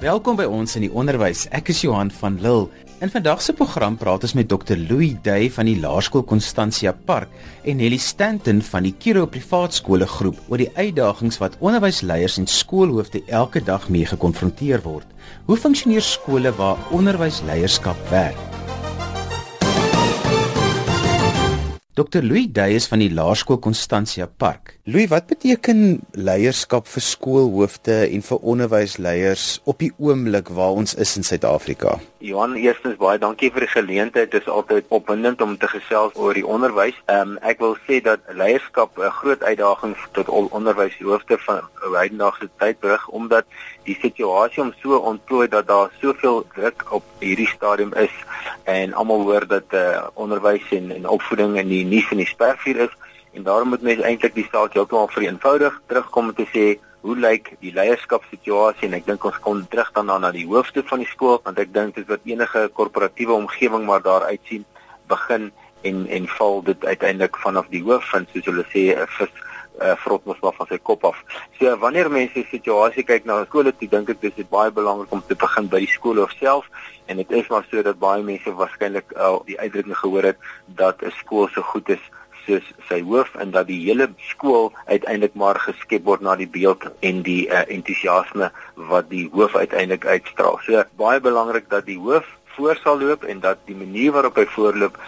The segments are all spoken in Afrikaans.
Welkom by ons in die onderwys. Ek is Johan van Lille. In vandag se program praat ons met Dr. Louis Day van die Laerskool Constantia Park en Nelly Stanton van die Kiro Privaat Skole Groep oor die uitdagings wat onderwysleiers en skoolhoofde elke dag mee gekonfronteer word. Hoe funksioneer skole waar onderwysleierskap werk? Dr. Louis Day is van die Laerskool Constantia Park. Louis, wat beteken leierskap vir skoolhoofde en vir onderwysleiers op die oomblik waar ons is in Suid-Afrika? Johan, eerstens baie dankie vir die geleentheid. Dit is altyd opwindend om te gesels oor die onderwys. Ehm um, ek wil sê dat leierskap 'n groot uitdaging tot al onderwyshoofde van hedendaagse tyd bring omdat die situasie om so ontplooi dat daar soveel druk op hierdie stadium is en almal hoor dat eh uh, onderwys en, en opvoeding in die nuus en die spervuur is en daarom moet mense eintlik die saak heeltemal vereenvoudig terugkom om te sê hoe lyk die leierskapsituasie en ek dink ons kom terug dan na die hoofde van die skool want ek dink dit wat enige korporatiewe omgewing maar daar uitsien begin en en val dit uiteindelik vanaf die hoof van soos hulle sê 'n vis uh, vrot mos maar van sy kop af. So wanneer mense die situasie kyk na skole, toe dink ek dis dit baie belangrik om te begin by die skole self en dit is maar so dat baie mense waarskynlik al uh, die uitdrukking gehoor het dat 'n skool so goed is soos sy hoof en dat die hele skool uiteindelik maar geskep word na die beeld en die uh, entoesiasme wat die hoof uiteindelik uitstraal. So baie belangrik dat die hoof voor sal loop en dat die manier waarop hy voorloop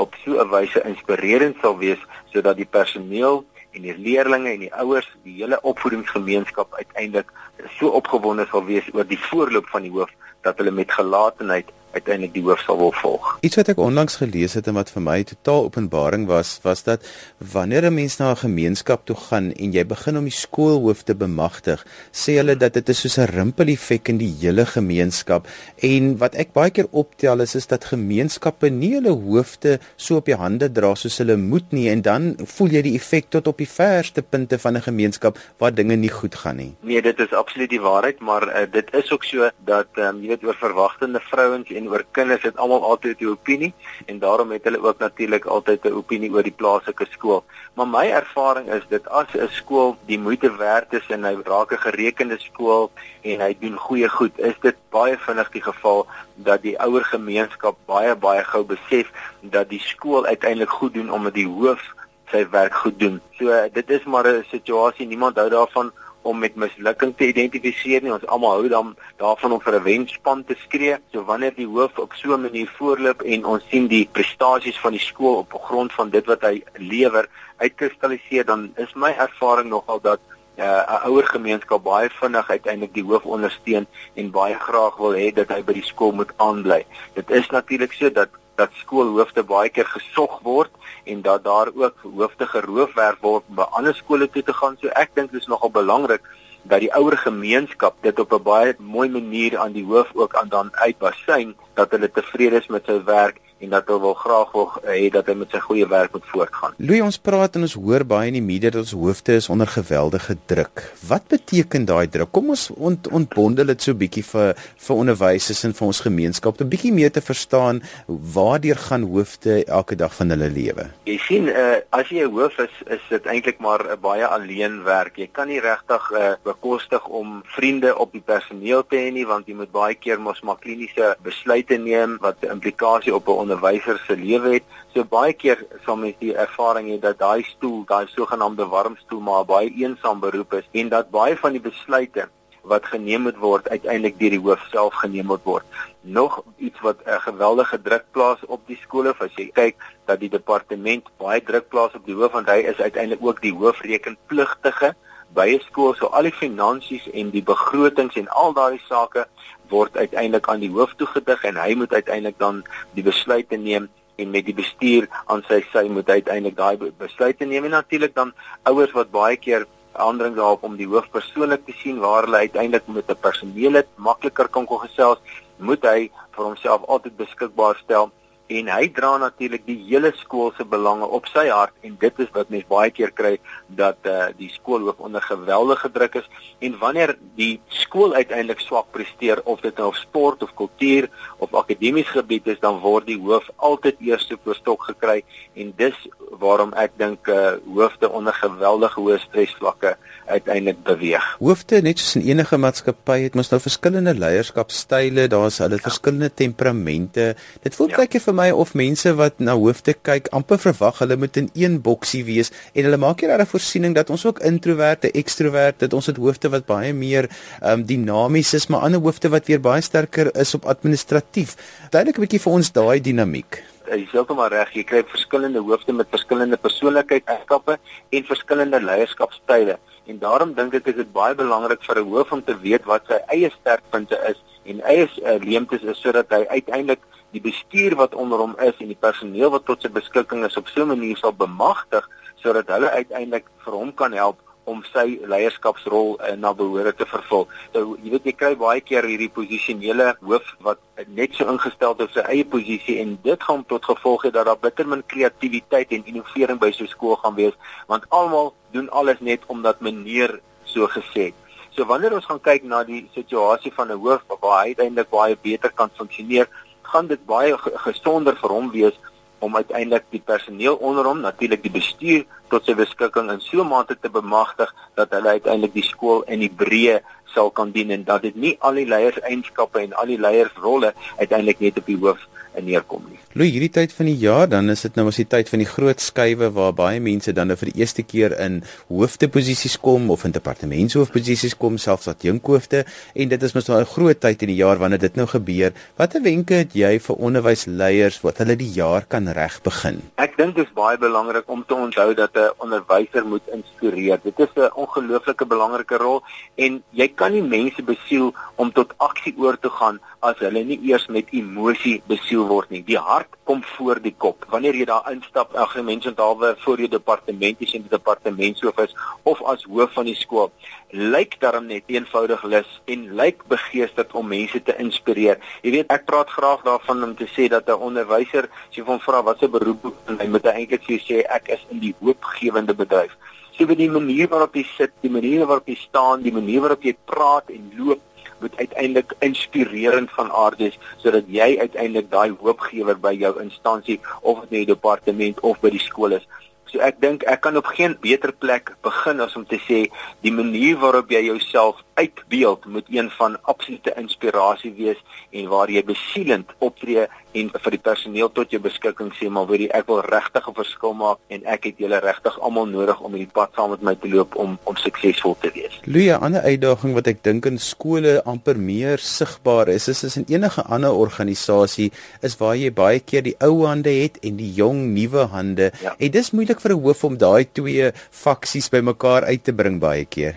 op so 'n wyse inspirerend sal wees sodat die personeel en die leerders en die ouers, die hele opvoedingsgemeenskap uiteindelik so opgewonde sal wees oor die voorloop van die hoof dat hulle met gelatenheid uiteindelik die hoof sal wil volg. Iets wat ek onlangs gelees het en wat vir my totaal openbaring was, was dat wanneer 'n mens na 'n gemeenskap toe gaan en jy begin om die skoolhoof te bemagtig, sê hulle dat dit is soos 'n rimpel-effek in die hele gemeenskap. En wat ek baie keer optel is is dat gemeenskappe nie hulle hoofde so op die hande dra soos hulle moet nie en dan voel jy die effek tot op die verste punte van 'n gemeenskap waar dinge nie goed gaan nie. Nee, dit is absoluut die waarheid, maar uh, dit is ook so dat um, jy weet oor verwagtende vrouens en oor kinders het almal altyd 'n opinie en daarom het hulle ook natuurlik altyd 'n opinie oor die plaaslike skool. Maar my ervaring is dit as 'n skool die moeite werd is en hy raak 'n gerekende skool en hy doen goeie goed, is dit baie vinnig die geval dat die ouer gemeenskap baie baie gou besef dat die skool uiteindelik goed doen omdat die hoof sy werk goed doen. So dit is maar 'n situasie, niemand hou daarvan om met mislukking te identifiseer nie. Ons almal hou dan daarvan om vir 'n wenspan te skree. So wanneer die hoof op so 'n manier voorloop en ons sien die prestasies van die skool op grond van dit wat hy lewer uitkristalliseer, dan is my ervaring nogal dat uh, 'n ouer gemeenskap baie vinnig uiteindelik die hoof ondersteun en baie graag wil hê dat hy by die skool moet aanbly. Dit is natuurlik so dat dat skoolhoofde baie keer gesog word en dat daar ook hoofde geroof word om by ander skole toe te gaan. So ek dink dit is nogal belangrik dat die ouer gemeenskap dit op 'n baie mooi manier aan die hoof ook aan dan uitbasyn dat hulle tevrede is met sy werk en dat hy wil graag wil hê dat hy met sy goeie werk moet voortgaan. Louis, ons praat en ons hoor baie in die media dat ons hoofde is onder geweldige druk. Wat beteken daai druk? Kom ons ont, ontbondel dit so bietjie vir vir onderwysers en vir ons gemeenskap om bietjie meer te verstaan waardeur gaan hoofde elke dag van hulle lewe. Jy sien, uh, as jy 'n hoof is, is dit eintlik maar 'n baie alleen werk. Jy kan nie regtig uh, bekostig om vriende op die personeel te hê nie want jy moet baie keer mos maar kliniese besluite neem wat implikasie op 'n onderwyser se lewe het. So baie keer sal mens die ervaring hê dat daai stoel, daai sogenaamde warm stoel maar baie eensaam beroep is en dat baie van die besluite wat geneem moet word uiteindelik deur die hoof self geneem moet word. Nog iets wat 'n geweldige druk plaas op die skole, as jy kyk dat die departement baie druk plaas op die hoof want hy is uiteindelik ook die hoofrekenpligtige by 'n skool so al die finansies en die begrotings en al daai sake word uiteindelik aan die hoof toegedig en hy moet uiteindelik dan die besluite neem en met die bestuur aan sy sy moet uiteindelik daai besluite neem. En natuurlik dan ouers wat baie keer aandring daarop om die hoof persoonlik te sien waar hulle uiteindelik met 'n personeel het makliker kan kon gesels moet hy vir homself altyd beskikbaar stel en hy dra natuurlik die hele skool se belange op sy hart en dit is wat mense baie keer kry dat uh, die skool hoof onder geweldige druk is en wanneer die skool uiteindelik swak presteer of dit nou op sport of kultuur of akademies gebied is dan word die hoof altyd eers op stok gekry en dis waarom ek dink uh, hoofde onder geweldige hoë stresvlakke uiteindelik beweeg. Hoofde net soos in enige maatskappy het mos nou verskillende leierskapstyle, daar's hulle ja. verskillende temperamente. Dit voel ja. baie vir my of mense wat na hoofde kyk amper verwag hulle moet in een boksie wees en hulle maak hier 'n voorsiening dat ons ook introverte, ekstroverte, dat ons het hoofde wat baie meer um, dinamies is, maar ander hoofde wat weer baie sterker is op administratief. Duidelik 'n bietjie vir ons daai dinamiek jy is heeltemal reg. Jy kry verskillende hoofde met verskillende persoonlikheidseienskappe en verskillende leierskapstyle. En daarom dink ek is dit baie belangrik vir 'n hoof om te weet wat sy eie sterkpunte is en eie uh, leemtes is sodat hy uiteindelik die bestuur wat onder hom is en die personeel wat tot sy beskikking is op so 'n manier sal bemagtig sodat hulle uiteindelik vir hom kan help om sy leierskapsrol uh, na behoore te vervul. Nou jy weet jy kry baie keer hierdie posisionele hoof wat net so ingestel het op sy eie posisie en dit gaan tot gevolg hê dat daar bitter min kreatiwiteit en innovering by so 'n skool gaan wees want almal doen alles net omdat meneer so gesê het. So wanneer ons gaan kyk na die situasie van 'n hoof waar hy uiteindelik baie beter kan funksioneer, gaan dit baie gesonder vir hom wees om uiteindelik die personeel onder hom, natuurlik die bestuur tot sy beskikking in so 'n mate te bemagtig dat hulle uiteindelik die skool in die breë sal kan dien en dat dit nie al die leierseienskappe en al die leiersrolle uiteindelik net op die hoof neerkom nie. Lou hierdie tyd van die jaar dan is dit nou as die tyd van die groot skuwe waar baie mense dan nou vir die eerste keer in hoofdeposisies kom of in departementshoofposisies kom selfs as jonkhoofde en dit is mos nou 'n groot tyd in die jaar wanneer dit nou gebeur. Watter wenke het jy vir onderwysleiers wat hulle die jaar kan reg begin? Ek dink dit is baie belangrik om te onthou dat 'n onderwyser moet inspireer. Dit is 'n ongelooflike belangrike rol en jy kan nie mense besiel om tot aksie oor te gaan as hulle nie eers met emosie besiel word nie. Die hart kom voor die kop. Wanneer jy daar instap, ag mense onthaalwe voor jou departement is en die departementshoof is of as hoof van die skool, lyk daarom net eenvoudig lus en lyk begeesterd om mense te inspireer. Jy weet, ek praat graag daarvan om te sê dat 'n onderwyser, as jy hom vra wat sy beroep is, hy moet eintlik sê ek is in die hoopgewende bedryf. So vir die manier waarop jy sit, die manier waarop jy staan, die manier waarop jy praat en loop moet uiteindelik inspirerend van aard wees sodat jy uiteindelik daai hoopgewer by jou instansie of dit 'n departement of by die skool is. So ek dink ek kan op geen beter plek begin as om te sê die manier waarop jy jouself uitbeeld moet een van absolute inspirasie wees en waar jy besielend optree en vir die personeel tot jou beskikking sê maar weet jy ek wil regtig 'n verskil maak en ek het julle regtig almal nodig om hierdie pad saam met my te loop om om suksesvol te wees. Luia, 'n ander uitdaging wat ek dink in skole amper meer sigbaar is, is is in enige ander organisasie is waar jy baie keer die ou hande het en die jong nuwe hande. Ja. En dis moeilik vir 'n hoof om daai twee faksies bymekaar uit te bring baie keer.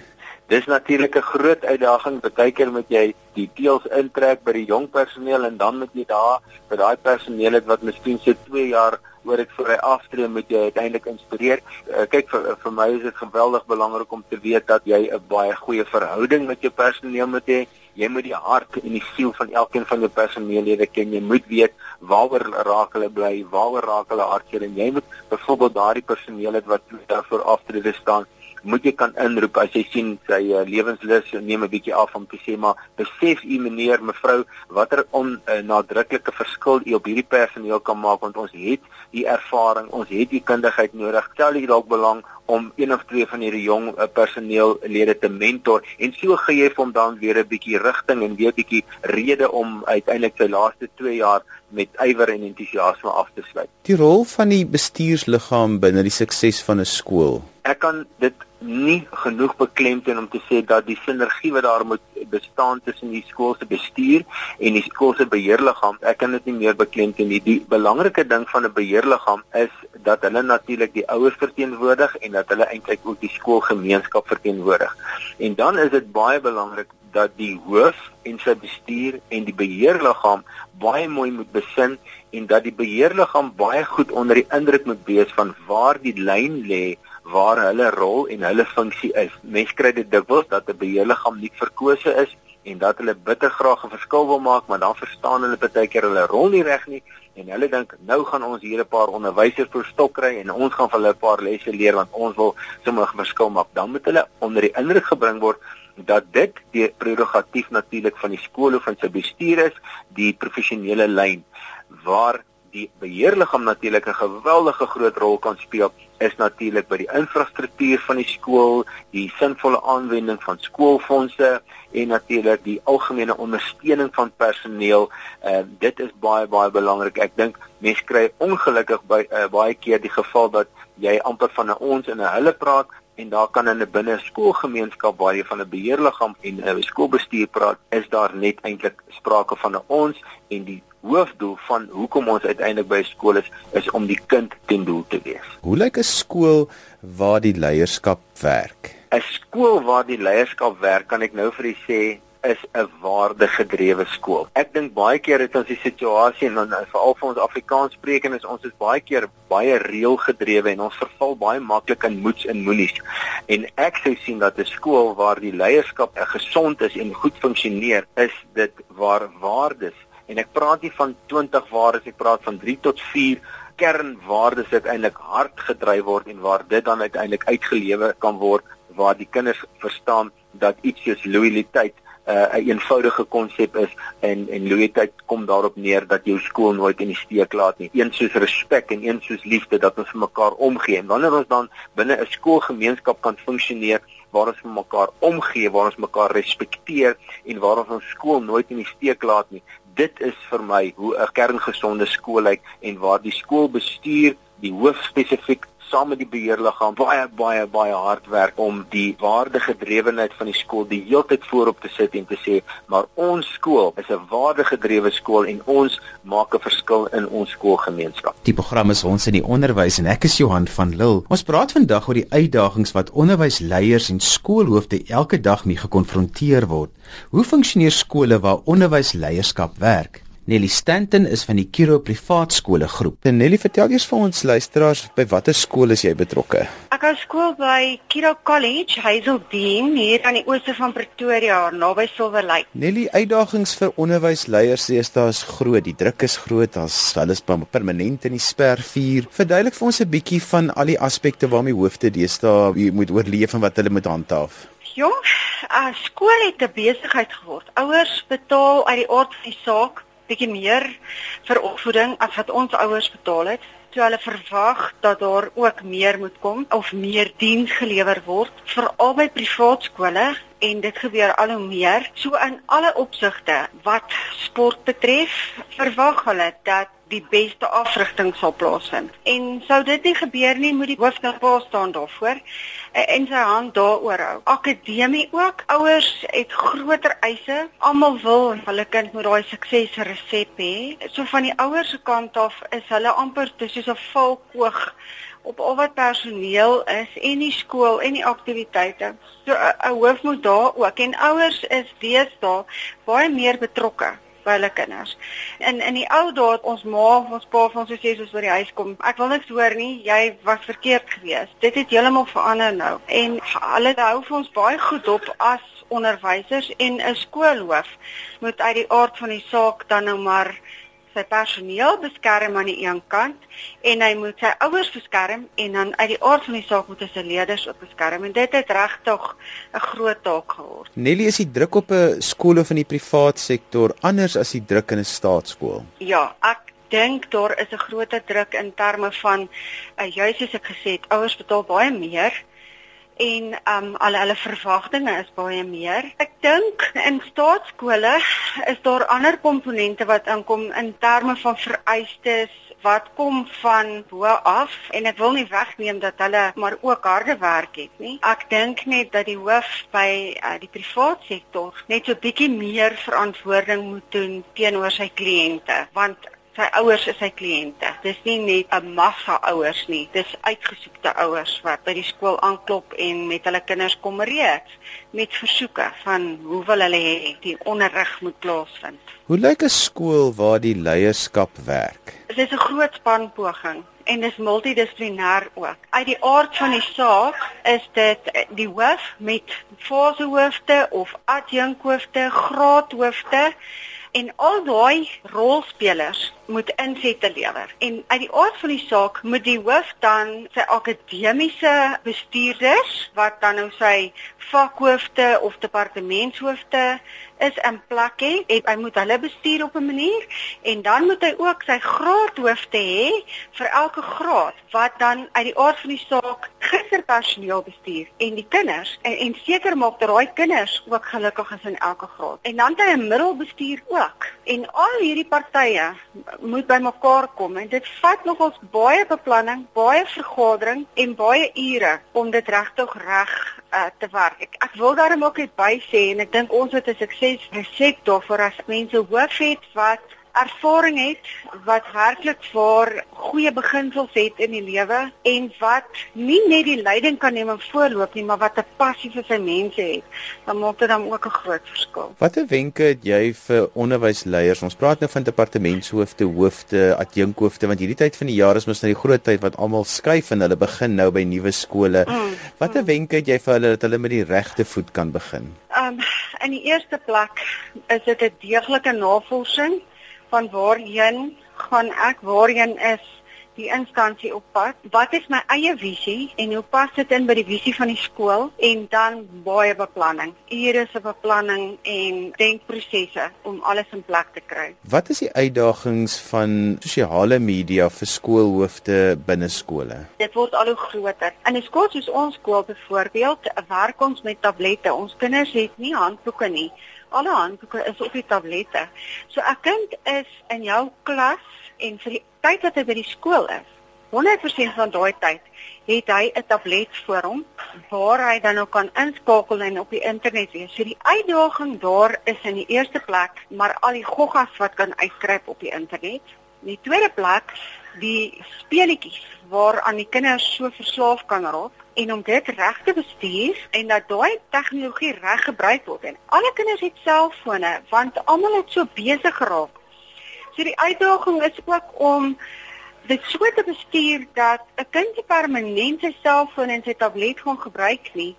Dis natuurlik 'n groot uitdaging. Partykeer moet jy die teels intrek by die jong personeel en dan moet jy daar vir daai personeel wat miskien se 2 jaar oor dit voor hy aftree moet jy uiteindelik inspireer. Uh, kyk vir vir my is dit geweldig belangrik om te weet dat jy 'n baie goeie verhouding met jou personeel moet hê. Jy moet die hart en die siel van elkeen van jou personeellede ken. Jy moet weet waaroor raak hulle bly, waaroor raak hulle hartseer en jy moet byvoorbeeld daardie personeel wat daarvoor aftrede staan moet jy kan inroep as jy sien sy uh, lewenslus neem 'n bietjie af om te sê maar besef u meneer mevrou watter onnadruklike uh, verskil u op hierdie personeel kan maak want ons het die ervaring ons het die kundigheid nodig stel jy dalk belang om een of twee van hierdie jong uh, personeellede te mentor en so gee jy hom dan weer 'n bietjie rigting en weer 'n bietjie rede om uiteindelik sy laaste 2 jaar met ywer en entoesiasme af te sluit. Die rol van die bestuursliggaam binne die sukses van 'n skool. Ek kan dit nie genoeg beklemtoon om te sê dat die sinergie wat daar moet bestaan tussen die skool se bestuur en die skool se beheerliggaam, ek kan dit nie meer beklemtoon nie. Die belangrike ding van 'n beheerliggaam is dat hulle natuurlik die ouers verteenwoordig en dat hulle eintlik ook die skoolgemeenskap verteenwoordig. En dan is dit baie belangrik dat die hoof en sy bestuur en die beheerliggaam baie mooi moet besin en dat die beheerliggaam baie goed onder die indruk moet wees van waar die lyn lê waar hulle rol en hulle funksie is. Mense kry dit dikwels dat 'n beheerliggaam nie verkose is en dat hulle bitter graag 'n verskil wil maak, maar dan verstaan hulle baie keer hulle rol nie reg nie en hulle dink nou gaan ons hier 'n paar onderwysers vir stok kry en ons gaan vir hulle 'n paar lesse leer want ons wil sommer 'n verskil maak. Dan moet hulle onder die indruk gebring word dat dit die prerogatief natuurlik van die skool of van sy bestuur is, die professionele lyn waar die beheerliggaam natuurlik 'n geweldige groot rol kan speel is natuurlik by die infrastruktuur van die skool, die sinvolle aanwending van skoolfondse en natuurlik die algemene ondersteuning van personeel. Ehm uh, dit is baie baie belangrik. Ek dink mense kry ongelukkig by uh, baie keer die geval dat jy amper van 'n ons en 'n hulle praat en daar kan in 'n binne skoolgemeenskap waar jy van 'n beheerliggaam en 'n skoolbestuur praat, is daar net eintlik sprake van 'n ons en die hoofdoel van hoekom ons uiteindelik by skool is, is om die kind ten doel te wees. Hoe lyk 'n skool waar die leierskap werk? 'n Skool waar die leierskap werk, kan ek nou vir u sê, is 'n waardegedrewe skool. Ek dink baie keer het ons die situasie en dan veral vir ons Afrikaans spreekend is ons is baie keer baie reëlgedrewe en ons verval baie maklik in moets en moenies. En ek sou sien dat 'n skool waar die leierskap gesond is en goed funksioneer, is dit waar waardes en ek praat nie van 20 waardes, ek praat van 3 tot 4 kernwaardes wat eintlik hard gedryf word en waar dit dan uiteindelik uitgelewe kan word waar die kinders verstaan dat iets soos loyaliteit uh, 'n eenvoudige konsep is en en loyaliteit kom daarop neer dat jou skool nooit in die steek laat nie. Een soos respek en een soos liefde dat ons vir mekaar omgee. En wanneer ons dan binne 'n skoolgemeenskap kan funksioneer waar ons vir mekaar omgee, waar ons mekaar respekteer en waar ons ons skool nooit in die steek laat nie. Dit is vir my hoe 'n kerngesonde skool lyk en waar die skoolbestuur die hoof spesifiek saam met die beheerliggaam baie baie baie hard werk om die waardegedrewenheid van die skool die heeltyd voorop te sit en te sê maar ons skool is 'n waardegedrewe skool en ons maak 'n verskil in ons skoolgemeenskap. Die program is ons in die onderwys en ek is Johan van Lille. Ons praat vandag oor die uitdagings wat onderwysleiers en skoolhoofde elke dag mee gekonfronteer word. Hoe funksioneer skole waar onderwysleierskap werk? Nelly Stanton is van die Kiro Privaat Skole groep. En Nelly, vertel eers vir ons luisteraars by watter skool is jy betrokke? Ek hou skool by Kiro College, Hazeldean, hier aan die ooste van Pretoria, naby Silver Lake. Nelly, uitdagings vir onderwysleiers is daar is groot. Die druk is groot. As hulle is permanent in die spervuur. Verduidelik vir ons 'n bietjie van al die aspekte waarmee hoofde deesdae moet oorleef en wat hulle moet handhaaf. Ja, uh, skool het 'n besigheid geword. Ouers betaal uit die aard van die saak bietjie meer vir opvoeding as wat ons ouers betaal het. So hulle verwag dat daar ook meer moet kom of meer diens gelewer word veral by privaat skole en dit gebeur al hoe meer. So in alle opsigte wat sport betref, verwag hulle dat die beste afrigting sal plaasvind. En sou dit nie gebeur nie, moet die hoofdpa staan daarvoor en sy hand daaroor hou. Akademie ook, ouers het groter eise. Almal wil hulle kind moet daai suksesresep hê. So van die ouers se kant af is hulle amper soos 'n valkoog op al wat personeel is en die skool en die aktiwiteite. So 'n hoof moet daar ook en ouers is deesdae baie meer betrokke by hulle kinders. In in die ou dae ons ma of ons pa van ons sê soos by die huis kom, ek wil niks hoor nie, jy was verkeerd geweest. Dit het heeltemal verander nou. En hulle hou vir ons baie goed op as onderwysers en 'n skoolhoof moet uit die aard van die saak dan nou maar sy personeel beskerm aan die een kant en hy moet sy ouers beskerm en dan uit die aard van die saak moet hy sy leerders ook beskerm en dit het regtig 'n groot taak geword. Nelly is die druk op 'n skool of in die privaat sektor anders as die druk in 'n staatskool. Ja, ek dink daar is 'n groter druk in terme van uh, juis soos ek gesê het, ouers betaal baie meer en um al hulle verwagtinge is baie meer. Ek dink in staatskole is daar ander komponente wat inkom in terme van vereistes wat kom van bo af en ek wil nie wegneem dat hulle maar ook harde werk het nie. Ek dink net dat die hoof by uh, die privaat sektor net so bietjie meer verantwoording moet doen teenoor sy kliënte want sy ouers is sy kliënte. Dis nie net 'n massa ouers nie, dis uitgesoekte ouers wat by die skool aanklop en met hulle kinders kom reeds met versoeke van hoe wil hulle hê die onderrig moet plaasvind. Hoe lyk 'n skool waar die leierskap werk? Dit is 'n groot spanpoging en dis multidissiplinêr ook. Uit die aard van die saak is dit die hoof met fasehoofde of adjunkhoofde, graadhoofde en al daai rolspelers moet insette lewer. En uit die aard van die saak moet die hoof dan sy akademiese bestuurders wat dan nou sy vakhoofde of departementshoofde is in plek hê hy moet hulle bestuur op 'n manier en dan moet hy ook sy graadhoofde hê vir elke graad wat dan uit die aard van die saak gisterpersoneel bestuur en die kinders en, en seker maak dat daai kinders ook gelukkig is in elke graad. En dan het hy 'n middelbestuur ook. En al hierdie partye moet bymekaar kom en dit vat nogals baie beplanning, baie vergadering en baie ure om dit regtig reg uh, te werk. Ek ek wil daarom ook net by sê en ek dink ons het 'n sukses resep daarvoor as mense hoof het wat ervaring het wat werklik vir goeie beginsels het in die lewe en wat nie net die leiding kan neem en voorloop nie, maar wat 'n passie vir sy mense het, dan maak dit dan ook 'n groot verskil. Watter wenke het jy vir onderwysleiers? Ons praat nou van departementshoofde, hoofde, adjunkhoofde, want hierdie tyd van die jaar is mos nou die groot tyd wat almal skuif en hulle begin nou by nuwe skole. Mm, Watter mm. wenke het jy vir hulle dat hulle met die regte voet kan begin? Um in die eerste plek is dit 'n deeglike navorsing van waarheen gaan ek waarheen is die instansie op pad? Wat is my eie visie en hoe pas dit in by die visie van die skool? En dan baie beplanning. Ure se beplanning en denkprosesse om alles in plek te kry. Wat is die uitdagings van sosiale media vir skoolhoofde binne skole dit word al hoe groter. In 'n skool soos ons skool byvoorbeeld werk ons met tablette. Ons kinders het nie handboeke nie alle handboeke is op die tablette. So 'n kind is in jou klas en vir die tyd wat hy by die skool is, 100% van daai tyd het hy 'n tablet voor hom waar hy dan ook kan inskakel en op die internet wees. So die uitdaging daar is in die eerste plek, maar al die goggas wat kan uitkruip op die internet. In die tweede plek, die speletjies waaraan die kinders so verslaaf kan raak en om dit reg te bestuur en dat daai tegnologie reg gebruik word. En alle kinders het selfone want almal het so besig geraak. So die uitdaging is ook om dit so te bestuur dat 'n kind nie permanent sy selfoon en sy tablet gaan gebruik nie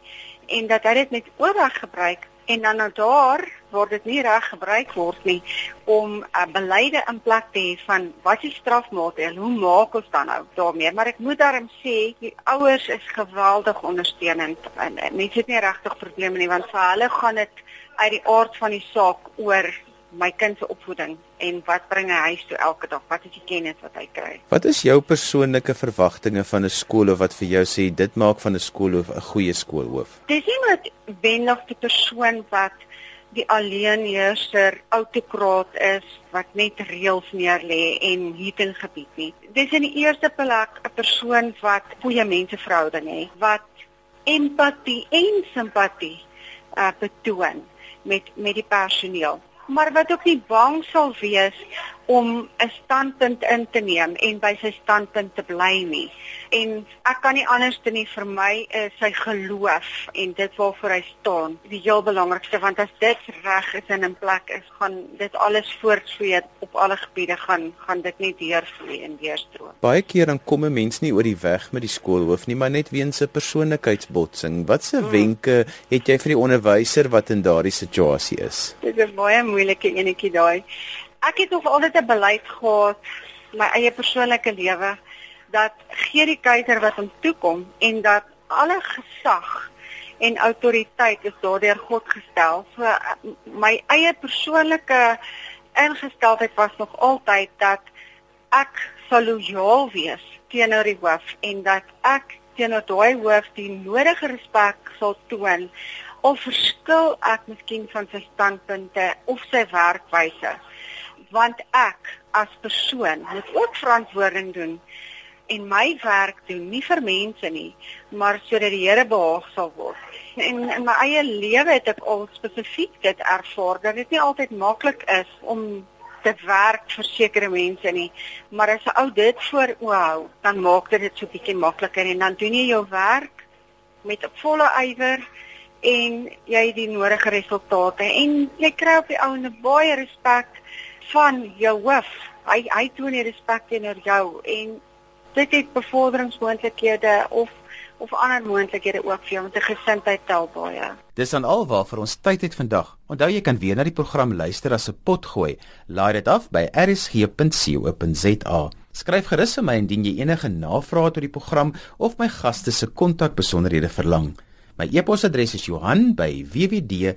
en dat hy dit net oorweg gebruik en dan nou daar word dit nie reg gebruik word nie om 'n uh, beleide in plek te hê van wat is strafmaatreël hoe maak ons dan nou daarmee? Maar ek moet daarom sê die ouers is geweldig ondersteunend. En, en mense het nie regtig probleme nie want vir hulle gaan dit uit die aard van die saak oor my kind se opvoeding en wat bring hy huis toe elke dag? Wat is die kennis wat hy kry? Wat is jou persoonlike verwagtinge van 'n skool of wat vir jou sê dit maak van 'n skoolhoof 'n goeie skoolhoof? Dis nie net wendig die persoon wat die alleenheerser autokraat is wat net reëls neerlê en hierdie gebied nie. Dis in die eerste plek 'n persoon wat goeie menseverhouding het, wat empatie en simpatie uh, betoon met met die personeel maar wat ook nie bang sal wees om 'n standpunt in te neem en by sy standpunt te bly nie. En ek kan nie anders doen nie vir my is sy geloof en dit waarvoor hy staan. Die heel belangrikste want as dit reg is en in plek is, gaan dit alles voortvloei op alle gebiede gaan gaan dit nie deurvloei en deurstroom. Baie keer dan kom 'n mens nie oor die weg met die skoolhoof nie, maar net weens 'n persoonlikheidsbotsing. Watse hmm. wenke het jy vir die onderwyser wat in daardie situasie is? Dit is baie moeilike enetjie daai ek het nog altyd 'n beleid gehad my eie persoonlike lewe dat gee die keiser wat hom toekom en dat alle gesag en autoriteit is daardeur God gestel. So my eie persoonlike ingesteldheid was nog altyd dat ek sal lojaal wees teenoor die hoof en dat ek teenoor daai hoof die nodige respek sal toon of verskil ek miskien van sy standpunte of sy werkwyse want ek as persoon moet ook verantwoording doen en my werk doen nie vir mense nie maar sodat die Here behaag sal word. En in my eie lewe het ek al spesifiek dit ervaar dat dit nie altyd maklik is om te werk vir sekere mense nie. Maar as ou dit voor oë hou dan maak dit dit so bietjie makliker en dan doen jy jou werk met volle ywer en jy die nodige resultate en jy kry op die ou 'n baie respek van jou hoof. Hy hy toon respek teenoor jou en dit het bevorderingsmoontlikhede of of ander moontlikhede ook vir jou om te gesindheid tel baie. Dis dan alwaar vir ons tyd het vandag. Onthou jy kan weer na die program luister as 'n pot gooi. Laai dit af by rsg.co.za. Skryf gerus vir my indien jy enige navrae oor die program of my gaste se kontakbesonderhede verlang. My e-posadres is Johan by wwd.co.za.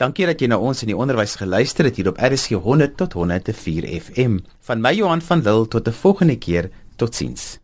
Dankie dat jy na ons in die onderwys geluister het hier op RSG 100 tot 104 FM. Van my Johan van Lille tot 'n volgende keer. Totsiens.